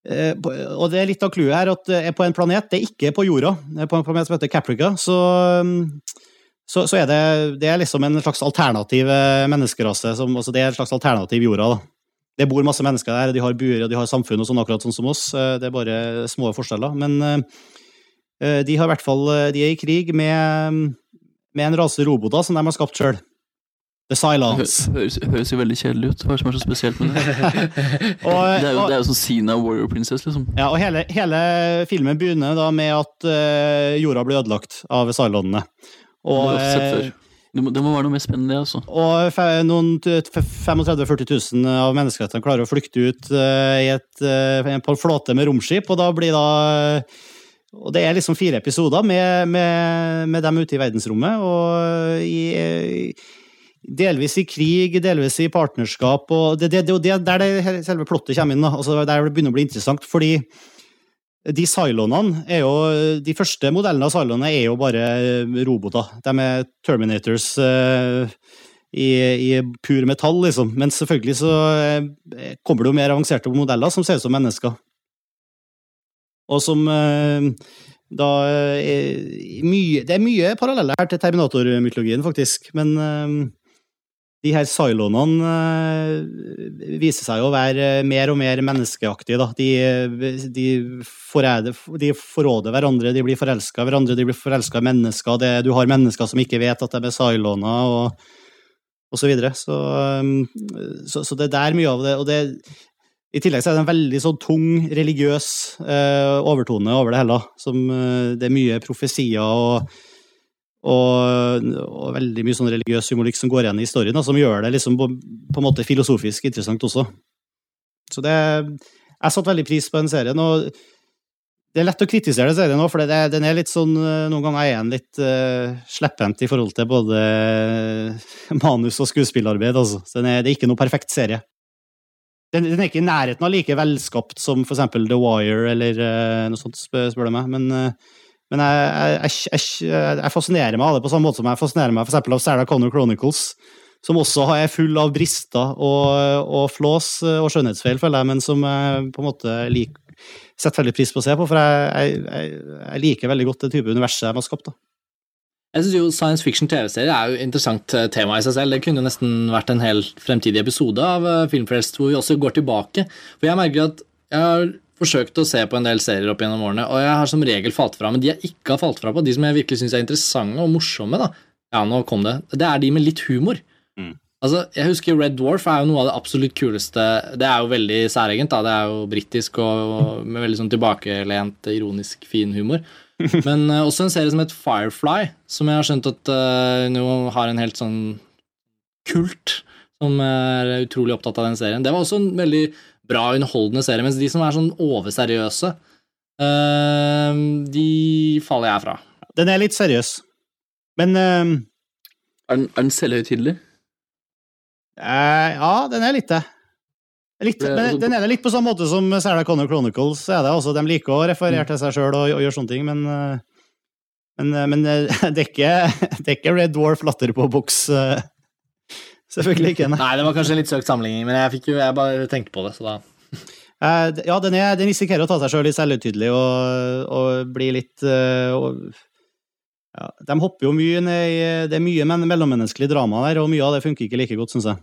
Og det er litt av clouet her, at det er på en planet, det er ikke på jorda, det er på en planet som heter Caprica, så, eh, så, så er det, det er liksom en slags alternativ eh, menneskerase. Som, altså det er en slags alternativ jorda. da. Det bor masse mennesker der, de har buer og de har samfunn og sånn, akkurat sånn som oss. Eh, Det er bare små forskjeller. Men eh, de har i hvert fall eh, De er i krig med, med en rase roboter som de har skapt sjøl. The Hø Cylons. høres, høres jo veldig kjedelig ut. Hva er det som er så spesielt med det? Og, Det er jo, og, det er jo sånn Sina Warrior Princess, liksom. ja, og hele, hele filmen begynner da med at uh, jorda blir ødelagt av Cylonene. Det Og, eh. Det må, det må være noe mer spennende, det, altså. Og noen 35 000-40 000 av menneskehetene klarer å flykte ut uh, i et, uh, på en flåte med romskip, og da blir da Og det er liksom fire episoder med, med, med dem ute i verdensrommet, og i, delvis i krig, delvis i partnerskap, og det, det, det, det der det selve plottet kommer inn. Altså der det begynner å bli interessant, fordi de Cylonene er jo De første modellene av Cylonene er jo bare roboter. De er Terminators eh, i, i pur metall, liksom. Men selvfølgelig så eh, kommer det jo mer avanserte modeller som ser ut som mennesker. Og som eh, da er mye, Det er mye paralleller her til Terminator-mytologien, faktisk. Men eh, de her Cylonene eh, viser seg å være mer og mer menneskeaktige. Da. De, de, forræder, de forråder hverandre, de blir forelska i hverandre, de blir forelska i mennesker. Det, du har mennesker som ikke vet at de er siloene, og, og så videre. Så, så, så det er der mye av det. Og det i tillegg så er det en veldig sånn tung, religiøs eh, overtone over det hele. Som, eh, det er mye profesier og, og, og veldig mye sånn religiøs symbolikk som går igjen i historien, da, som gjør det liksom på, på en måte filosofisk interessant også. Så det Jeg satte veldig pris på den serien, og det er lett å kritisere den serien nå, for det, den er litt sånn Noen ganger er den litt uh, slepphendt i forhold til både manus og skuespillarbeid, altså. Så er, det er ikke noe perfekt serie. Den, den, er ikke i nærheten av like velskapt som for eksempel The Wire eller uh, noe sånt, spør, spør du meg, men, uh, men jeg, jeg, jeg, jeg, fascinerer meg av det på samme måte som jeg fascinerer meg eksempel av Sarah Connor Chronicles, som også er full av brister og, og flås og skjønnhetsfeil, føler jeg, men som jeg på en måte liker setter veldig pris på å se på, for jeg, jeg, jeg liker veldig godt det type universet de har skapt. da. Jeg synes jo Science fiction TV-serier er jo interessant tema i seg selv. Det kunne jo nesten vært en hel fremtidig episode av Filmfrelst hvor vi også går tilbake. For jeg merker at jeg har forsøkt å se på en del serier opp gjennom årene, og jeg har som regel falt fra. Men de jeg ikke har falt fra på, de som jeg virkelig syns er interessante og morsomme, da, ja, nå kom det, det er de med litt humor. Mm. Altså, jeg husker Red Dwarf er jo noe av det absolutt kuleste Det er jo veldig særegent. da, Det er jo britisk og med veldig sånn tilbakelent, ironisk fin humor. Men uh, også en serie som heter Firefly, som jeg har skjønt at uh, nå har en helt sånn kult, som er utrolig opptatt av den serien. Det var også en veldig bra, underholdende serie, mens de som er sånn overseriøse, uh, de faller jeg fra. Den er litt seriøs, men Er den, er den selvhøytidelig? Eh, ja, den er litt det. Litt, men den er det litt på samme måte som Sarah Connor Chronicles. er det også, De liker å referere til seg sjøl og, og, gjøre sånne ting, men, men, men det, er ikke, det, er ikke, Red Dwarf latter på boks. Selvfølgelig ikke. Nei. nei, det var kanskje en litt søkt sammenligning, men jeg, fikk jo, jeg bare tenkte på det, så da Ja, den, er, den risikerer å ta seg sjøl litt selvutydelig og, og bli litt og, ja, De hopper jo mye ned i Det er mye mellommenneskelig drama der, og mye av det funker ikke like godt, syns jeg.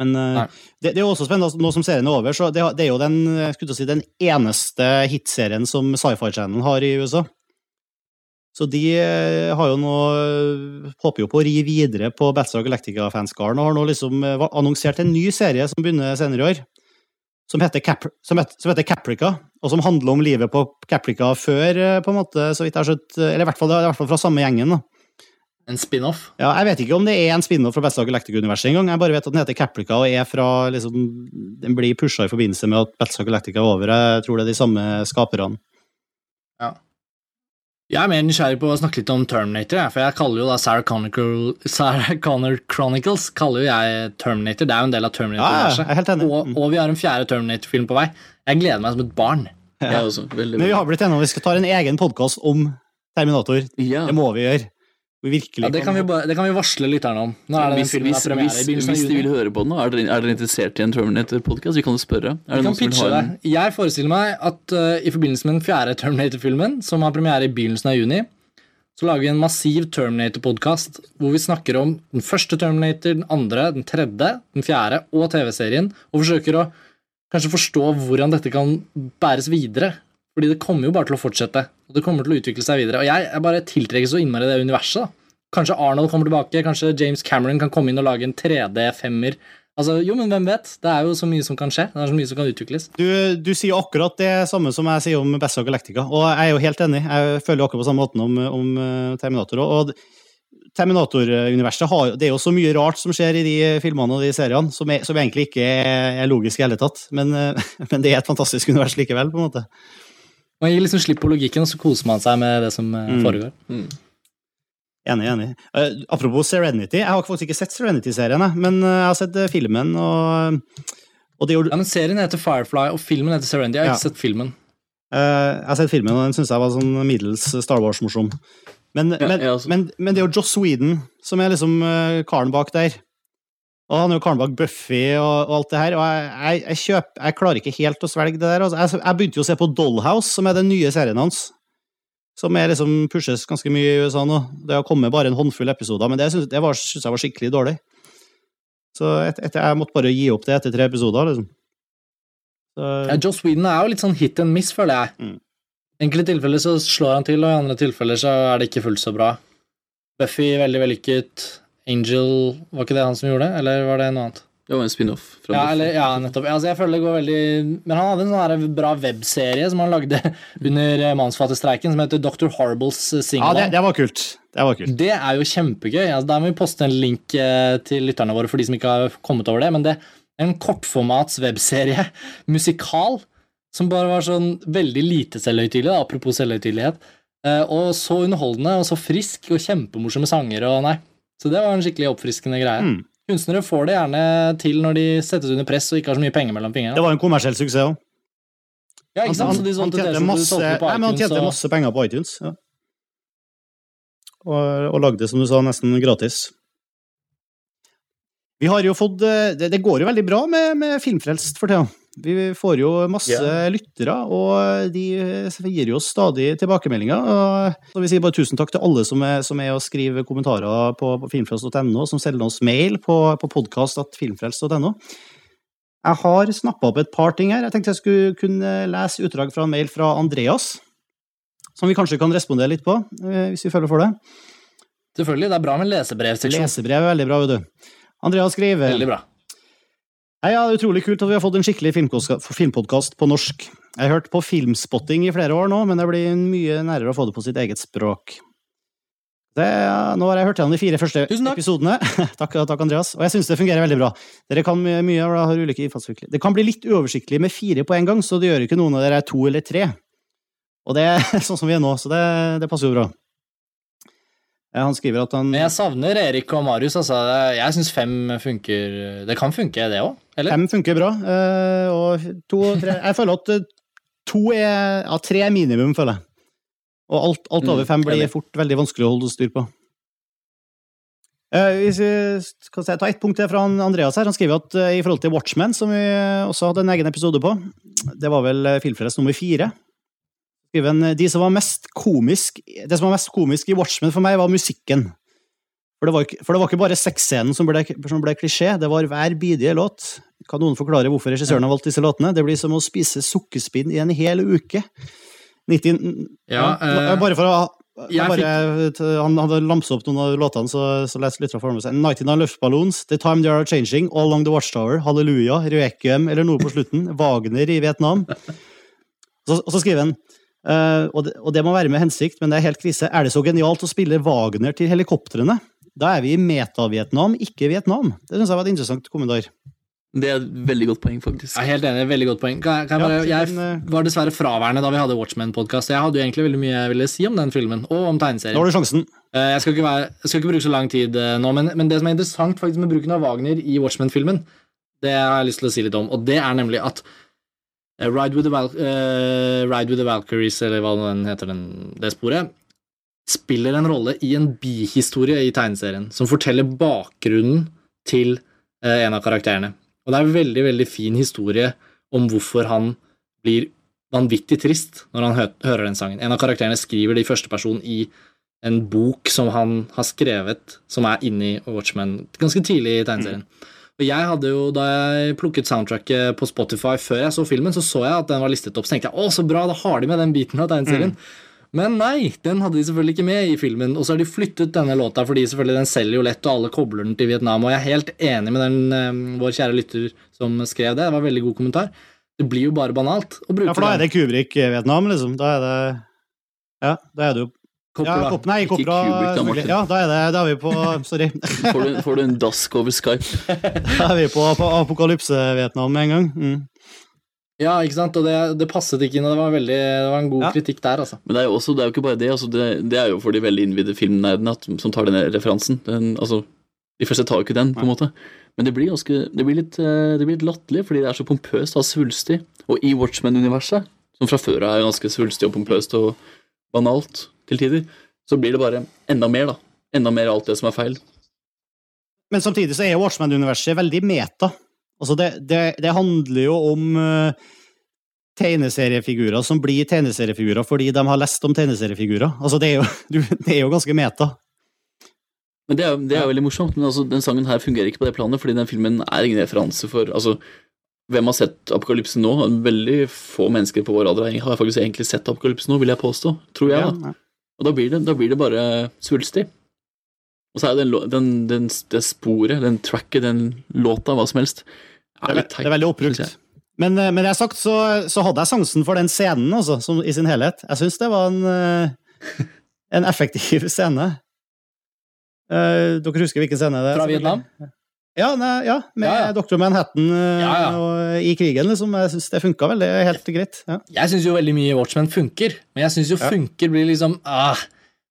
Men uh, det, det, er også spennende, nå som serien er over, så det, det er jo den, si, den eneste hitserien som Sci-Fi Channel har i USA. Så de uh, har jo nå håper jo på å ri videre på Battlestar Galactica-fanskaren, og har nå liksom uh, annonsert en ny serie som begynner senere i år som heter, Cap, som, heter, som heter, Caprica, og som handler om livet på Caprica før, eh, på en måte, så vidt jeg har skjønt. Eller i hvert fall, i hvert fall fra samme gjengen. da. En spin-off? Ja, Jeg vet ikke om det er en spin-off fra Battlestar Galactica-universet engang. Jeg bare vet at den heter Caprica og er fra, liksom, den blir pusha i forbindelse med at Battlestar Galactica er over. Jeg tror det er de samme skaperne. Ja. Jeg er mer nysgjerrig på å snakke litt om Terminator, for jeg kaller jo da Sarah Connor, Sarah Connor Chronicles kaller jo jeg Terminator. Det er jo en del av Terminator-universet. Ja, og, og, vi har en fjerde Terminator-film på vei. Jeg gleder meg som et barn. Ja. Også, Men vi har blitt enige om vi skal ta en egen podkast om Terminator. Ja. Det må vi gjøre. Ja, det, kan vi det kan vi varsle lytterne om. hvis, hvis, hvis, hvis de vil høre på den, er dere, er dere interessert i en Terminator-podkast? Vi kan jo spørre. vi kan pitche det. Jeg forestiller meg at uh, i forbindelse med den fjerde Terminator-filmen, som har premiere i begynnelsen av juni, så lager vi en massiv Terminator-podkast hvor vi snakker om den første Terminator, den andre, den tredje, den fjerde og TV-serien, og forsøker å kanskje forstå hvordan dette kan bæres videre. Fordi det kommer jo bare til å fortsette, og det kommer til å utvikle seg videre. Og jeg, er bare tiltrekkes så innmari det universet. Kanskje Arnold kommer tilbake, kanskje James Cameron kan komme inn og lage en 3D-femmer. Altså, jo, men hvem vet? Det er jo så mye som kan skje. Det er så mye som kan utvikles. Du, du sier akkurat det samme som jeg sier om Bessa Galactica, og jeg er jo helt enig. Jeg føler akkurat på samme måten om, om eh, Terminator. Og Terminator-universet har Det er jo så mye rart som skjer i de filmene og de seriene, som, er, som egentlig ikke er logisk i hele tatt. Men, eh, men det er et fantastisk univers likevel, på en måte. Man gir liksom slipp på logikken, og så koser man seg med det som eh, mm. foregår. Mm. Enig, enig. Uh, apropos Serenity, jeg har faktisk ikke sett Serenity-serien, men uh, jeg har sett uh, filmen, og, og det gjorde Ja, men serien heter Firefly, og filmen heter Serenity. Jeg har ja. ikke sett filmen. jeg har sett filmen, og den syns jeg var sånn middels Star Wars-morsom. Men, ja, men, men, men, det er jo Joss Sweden som er liksom karen bak der. Og han er jo karen bak Buffy og, og, alt det her. Og jeg, jeg, jeg, kjøper, jeg klarer ikke helt å svelge det der. Altså. Jeg, jeg, begynte jo å se på Dollhouse, som er den nye serien hans. Som er liksom pushes ganske mye i USA nå. Det har kommet bare en håndfull episoder, men det syns jeg var, jeg var skikkelig dårlig. Så et, et, jeg måtte bare gi opp det etter tre episoder, liksom. Så... Ja, Joss Whedon er jo litt sånn hit and miss, føler jeg. Mm. enkelte tilfeller så slår han til, og i andre tilfeller så er det ikke fullt så bra. Buffy veldig vellykket. Angel Var ikke det han som gjorde det, eller var det noe annet? Det var en spin-off. Ja, ja, nettopp. Altså, jeg føler det går veldig Men han hadde en sånn bra webserie som han lagde under mannsfattigstreiken, som heter Dr. Horribles eh, Single. Ja, det, det, var kult. Det var kult. Det er jo kjempegøy. Altså, der må vi poste en link eh, til lytterne våre for de som ikke har kommet over det. Men det, er en kortformats webserie, musikal, som bare var sånn veldig lite selvhøytidelig, apropos selvhøytidelighet. Eh, og så underholdende og så frisk og kjempemorsomme sanger og nei. Så det var en skikkelig oppfriskende greie. Mm. Kunstnere får det gjerne til når de settes under press og ikke har så mye penger mellom fingrene. Det var en kommersiell suksess òg. Ja, ikke sant? Så de solgte tjente masse, han tjente masse penger på iTunes. Ja. Og, og lagde, som du sa, nesten gratis. Vi har jo fått eh, Det, det går jo veldig bra med, med Filmfrelst for tida. Vi får jo masse yeah. lyttere, og de gir jo oss stadig tilbakemeldinger. Og så vi sier bare tusen takk til alle som er, som er og skriver kommentarer på, på filmfrelst.no, som sender oss mail på, på podkast.filmfrelst.no. Jeg har snappa opp et par ting her. Jeg tenkte jeg skulle kunne lese utdrag fra en mail fra Andreas, som vi kanskje kan respondere litt på, eh, hvis vi føler for det. Selvfølgelig, det er bra med lesebrevseksjon. Lesebrev er veldig bra, vet du. Andreas skriver Veldig bra. Hei, ja, utrolig kult at vi har fått en skikkelig filmpodkast på norsk. Jeg har hørt på Filmspotting i flere år nå, men det blir mye nærere å få det på sitt eget språk. Det, nå har jeg hørt gjennom de fire første takk. episodene. takk, takk, Andreas. Og jeg syns det fungerer veldig bra. Dere kan mye, mye og har ulike innfallsvinkler. Det kan bli litt uoversiktlig med fire på en gang, så det gjør ikke noen av dere er to eller tre. Og det er sånn som vi er nå, så det, det passer jo bra. Han skriver at han Men jeg savner Erik og Marius. Altså. Jeg syns fem funker Det kan funke, det òg? Fem funker bra, eh, og to tre Jeg føler at eh, to er Ja, tre er minimum, føler jeg. Og alt, alt over Mm, fem blir fort veldig vanskelig å holde styr på. Eh, Hvis vi skal ta ett punkt fra Andreas her. Han skriver at i forhold til Watchmen, som vi også hadde en egen episode på, det var vel Filmfrelst nummer fire, skriver han de som var mest komisk, Det som var mest komisk i Watchmen for meg, var musikken. For det var ikke, for det var ikke bare sexscenen som ble, som ble klisjé, det var hver bidige låt. Kan noen forklare hvorfor regissøren har valgt disse låtene? Det blir som å spise sukkerspinn i en hel uke. 90, Ja, eh, bare for å bare, Han hadde lamset opp noen av låtene, så, så les litt fra for seg. 99 Luftballons, The Time They Are Changing, All Along The Watchtower, Halleluja, Requiem eller noe på slutten, Wagner i Vietnam. Så, og så skriver han eh, og, det, og det må være med hensikt, men det er helt krise. Er det så genialt å spille Wagner til helikoptrene? Da er vi i meta-Vietnam, ikke Vietnam. Det syns jeg var et interessant kommentar. Det er et veldig godt poeng, faktisk. Jeg er helt enig. Veldig godt poeng. Kan kan jeg, bare, Ja, jeg men, eh, var dessverre fraværende da vi hadde Watchmen-podkast. Jeg hadde jo egentlig veldig mye jeg ville si om den filmen, og om Nå tegneserien. har du sjansen. Eh, Jeg skal ikke, være, jeg skal ikke bruke så lang tid nå, men, men det som er interessant faktisk med bruken av Wagner i Watchmen-filmen, det har jeg lyst til å si litt om, og det er nemlig at Ride with Val eh, Ride with the Valkyries, eller hva den heter, den, det sporet, spiller en rolle i en bihistorie i tegneserien, som forteller bakgrunnen til eh, en av karakterene. Og det er en veldig, veldig fin historie om hvorfor han blir vanvittig trist når han hø hører den sangen. En av karakterene skriver det i første person i en bok som han har skrevet, som er inni Watchmen ganske tidlig i tegneserien. Og jeg hadde jo, Da jeg plukket soundtracket på Spotify før jeg så filmen, så så jeg at den var listet opp. Så tenkte jeg å, så bra, da har de med den biten av tegneserien. Men nei, den hadde de selvfølgelig ikke med i filmen. Og så har de flyttet denne låta, fordi selvfølgelig den selger jo lett, og alle kobler den til Vietnam. Og jeg er helt enig med den eh, vår kjære lytter som skrev det. Det var en veldig god kommentar. Det blir jo bare banalt å bruke den. Ja, for da er det Kubrik-Vietnam, liksom. Da er det Ja, da er det jo Kopper, ja, da. Kopp, Nei, Ikke Kopra. Kubrick, da, Ja, da er, det, da er vi på Sorry. Får du, får du en dask over Skype? Da er vi på, på Apokalypse-Vietnam med en gang. Mm. Ja, ikke sant? Og det, det passet ikke inn, og det var, veldig, det var en god Ja. kritikk der, altså. Men det er jo, også, det er jo ikke bare det. Altså det, det er jo for de veldig innvidde filmnerdene som tar denne referansen. Den, altså, de fleste tar jo ikke den, på en måte. Men det blir, ganske, det blir litt, eh, det blir litt latterlig, fordi det er så pompøst og svulstig. Og i Watchmen-universet, som fra før er ganske svulstig og pompøst og banalt til tider, så blir det bare enda mer, da. Enda mer av alt det som er feil. Men samtidig så er Watchmen-universet veldig meta. Altså det, det, det handler jo om uh, tegneseriefigurer som blir tegneseriefigurer fordi de har lest om tegneseriefigurer. Altså det er jo, du, det er jo ganske meta. Men det er, det er veldig morsomt, men altså, den sangen her fungerer ikke på det planet, fordi den filmen er ingen referanse for altså, Hvem har sett Apokalypse nå? Veldig få mennesker på vår alder har faktisk egentlig sett Apokalypse nå, vil jeg påstå. Tror jeg, da. Og da blir det, da blir det bare svulstig. Og så er den, den, den, det sporet, den tracket, den låta, hva som helst er, litt det er veldig oppbrukt. Men eh, med det sagt, så, så hadde jeg sansen for den scenen også, som, i sin helhet. Jeg syns det var en, eh, en effektiv scene. Uh, dere husker hvilken scene det er? Fra Vietnam? Ja, nei, ja med Ja, ja. Dr. Manhattan eh, og i krigen, liksom. Jeg syns det funka veldig helt greit. Ja. Jeg syns jo veldig mye Watchmen funker, men jeg syns jo funker blir liksom ah,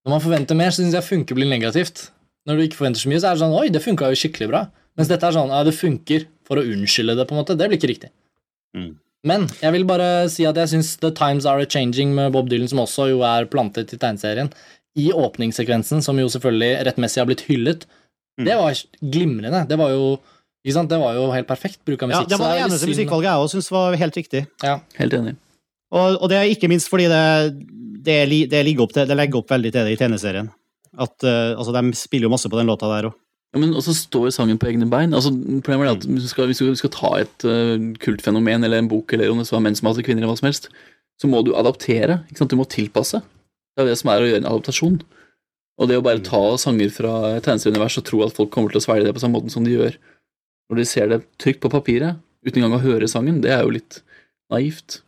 Når man forventer mer, så syns jeg funker blir negativt. Når du ikke forventer så mye, så er det sånn Oi, det funka jo skikkelig bra. Mens dette er sånn Ja, det funker for å unnskylde det, på en måte. Det blir ikke riktig. Mm. Men jeg vil bare si at jeg syns The Times Are A Changing med Bob Dylan, som også jo er plantet i tegneserien, i åpningssekvensen, som jo selvfølgelig rettmessig har blitt hyllet, Mm. det var glimrende. Det var jo ikke sant? Det var jo helt perfekt bruk av Ja, musikk. det var det eneste synd- musikkvalget jeg også syntes var helt riktig. Ja. Helt enig. Og, og det er ikke minst fordi det, det, det, ligger opp til, det legger opp veldig til det i tegneserien. At, uh, altså, de spiller jo masse på den låta der òg. Ja, men også står sangen på egne bein. Altså, problemet er at Mm. hvis du skal, hvis du skal ta et uh, kultfenomen eller en bok, eller om det så var menn som hater kvinner, eller hva som helst, så må du adaptere. Ikke sant? Du må tilpasse. Det er det som er å gjøre en adaptasjon. Og det å bare ta sanger fra et tegneserieunivers og tro at folk kommer til å svelge det på samme måten som de gjør når de ser det trygt på papiret, uten engang å høre sangen, det er jo litt naivt.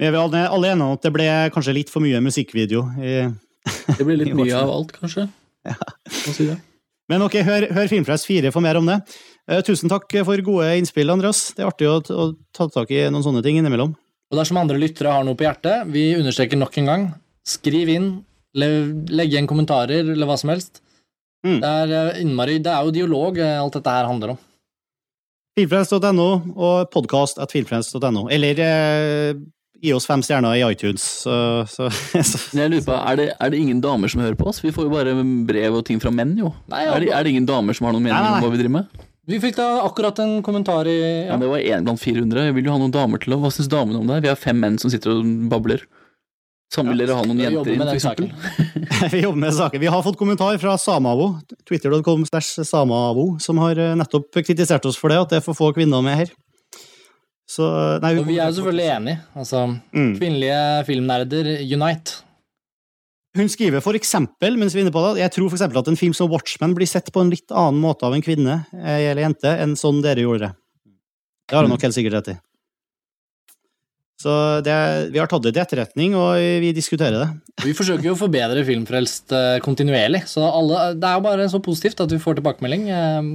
Vi er vel alle, alle enige om at det ble kanskje litt for mye musikkvideo. I, Det ble litt mye av alt, kanskje. Ja. si det. men ok, hør, hør Filmfrelst 4 for mer om det. Uh, tusen takk for gode innspill, Andreas. Det er artig å, å ta tak i noen sånne ting innimellom. Og dersom andre lyttere har noe på hjertet, vi understreker nok en gang, skriv inn, legg igjen kommentarer eller hva som helst. Mm. Det er eh, innmari, det er jo dialog eh, alt dette her handler om. Filmfrelst.no og podkast.filmfrelst.no. Eller eh, gi oss fem stjerner i iTunes, så, så, så jeg lurer på, er det, er det ingen damer som hører på oss? Vi får jo bare brev og ting fra menn, jo. Nei, Er det, er det ingen damer som har noen mening Nei, nei, nei. om hva vi driver med? Vi fikk da akkurat en kommentar i Ja, ja. det var én blant 400. Jeg vil jo ha noen damer til å Hva syns damene om det? Vi har fem menn som sitter og babler. Samme vil dere ha noen jenter inn, f.eks.? vi jobber med saken. Vi har fått kommentar fra Samavo, twitter.com slash Samavo, som har eh, nettopp kritisert oss for det, at det er for få kvinner med her. Så, nei, vi, vi er jo selvfølgelig enige. Altså, Mm. kvinnelige filmnerder unite. Hun skriver for eksempel, mens vi er inne på det, jeg tror for eksempel at en film som Watchmen blir sett på en litt annen måte av en kvinne eh, eller jente enn sånn dere gjorde det. Det har hun nok helt sikkert rett i. Så det, vi har tatt det til etterretning, og vi diskuterer det. Vi forsøker jo å forbedre Filmfrelst eh, kontinuerlig, så alle, det er jo bare så positivt at vi får tilbakemelding. Eh,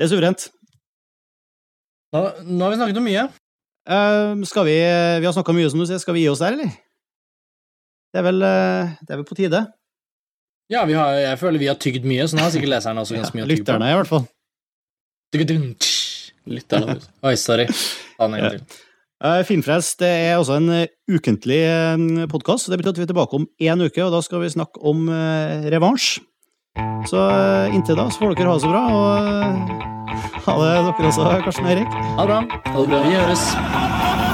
Det er suverent. Nå, nå har vi snakket om mye. Uh, skal vi Vi har snakka mye, som du sier. Skal vi gi oss der, eller? Det er vel, eh, det er vel på tide. Ja, vi har, jeg føler vi har tygd mye, så nå har sikkert leserne også ganske mye å tygge på. Lytterne, i hvert fall. Lytterne. Oi, sorry. Ta den en gang til. Eh, Filmfrelst det er også en eh, ukentlig podkast. Det betyr at vi er tilbake om én uke, og da skal vi snakke om eh, revansj. Så eh, inntil da så får dere ha det så bra, og eh, ha det dere også, Karsten og Erik. Ha det bra. Ha det bra. Vi høres.